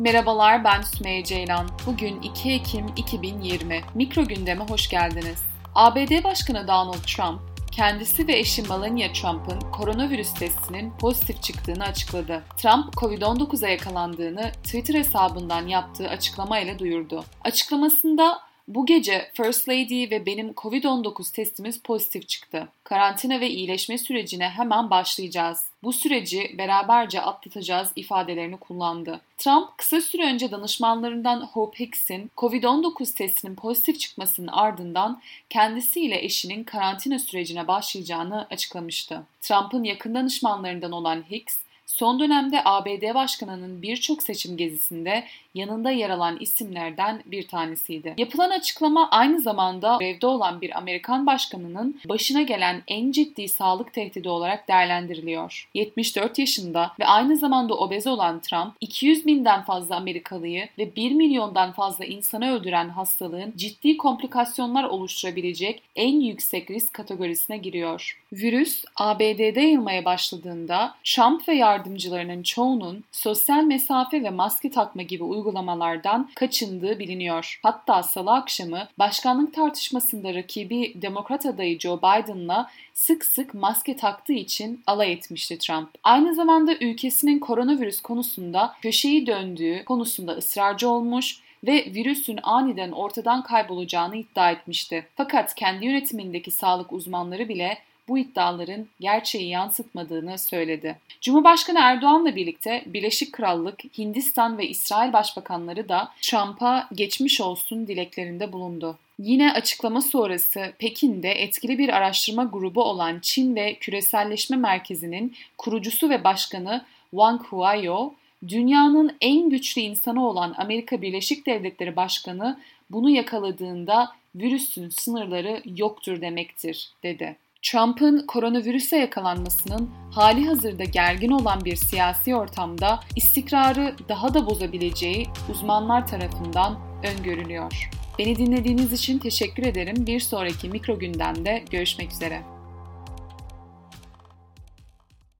Merhabalar ben Sümeyye Ceylan. Bugün 2 Ekim 2020. Mikro gündeme hoş geldiniz. ABD Başkanı Donald Trump, kendisi ve eşi Melania Trump'ın koronavirüs testinin pozitif çıktığını açıkladı. Trump, COVID-19'a yakalandığını Twitter hesabından yaptığı açıklamayla duyurdu. Açıklamasında bu gece First Lady ve benim COVID-19 testimiz pozitif çıktı. Karantina ve iyileşme sürecine hemen başlayacağız. Bu süreci beraberce atlatacağız ifadelerini kullandı. Trump kısa süre önce danışmanlarından Hope Hicks'in COVID-19 testinin pozitif çıkmasının ardından kendisiyle eşinin karantina sürecine başlayacağını açıklamıştı. Trump'ın yakın danışmanlarından olan Hicks, Son dönemde ABD Başkanı'nın birçok seçim gezisinde yanında yer alan isimlerden bir tanesiydi. Yapılan açıklama aynı zamanda evde olan bir Amerikan başkanının başına gelen en ciddi sağlık tehdidi olarak değerlendiriliyor. 74 yaşında ve aynı zamanda obez olan Trump, 200 binden fazla Amerikalıyı ve 1 milyondan fazla insanı öldüren hastalığın ciddi komplikasyonlar oluşturabilecek en yüksek risk kategorisine giriyor. Virüs ABD'de yayılmaya başladığında Trump ve yardımcılarının çoğunun sosyal mesafe ve maske takma gibi uygulamalardan kaçındığı biliniyor. Hatta salı akşamı başkanlık tartışmasında rakibi Demokrat adayı Joe Biden'la sık sık maske taktığı için alay etmişti Trump. Aynı zamanda ülkesinin koronavirüs konusunda köşeyi döndüğü konusunda ısrarcı olmuş ve virüsün aniden ortadan kaybolacağını iddia etmişti. Fakat kendi yönetimindeki sağlık uzmanları bile bu iddiaların gerçeği yansıtmadığını söyledi. Cumhurbaşkanı Erdoğan'la birlikte Birleşik Krallık, Hindistan ve İsrail başbakanları da Trump'a geçmiş olsun dileklerinde bulundu. Yine açıklama sonrası Pekin'de etkili bir araştırma grubu olan Çin ve Küreselleşme Merkezi'nin kurucusu ve başkanı Wang Huayo, dünyanın en güçlü insanı olan Amerika Birleşik Devletleri Başkanı bunu yakaladığında virüsün sınırları yoktur demektir, dedi. Trump'ın koronavirüse yakalanmasının hali hazırda gergin olan bir siyasi ortamda istikrarı daha da bozabileceği uzmanlar tarafından öngörülüyor. Beni dinlediğiniz için teşekkür ederim. Bir sonraki mikro gündemde görüşmek üzere.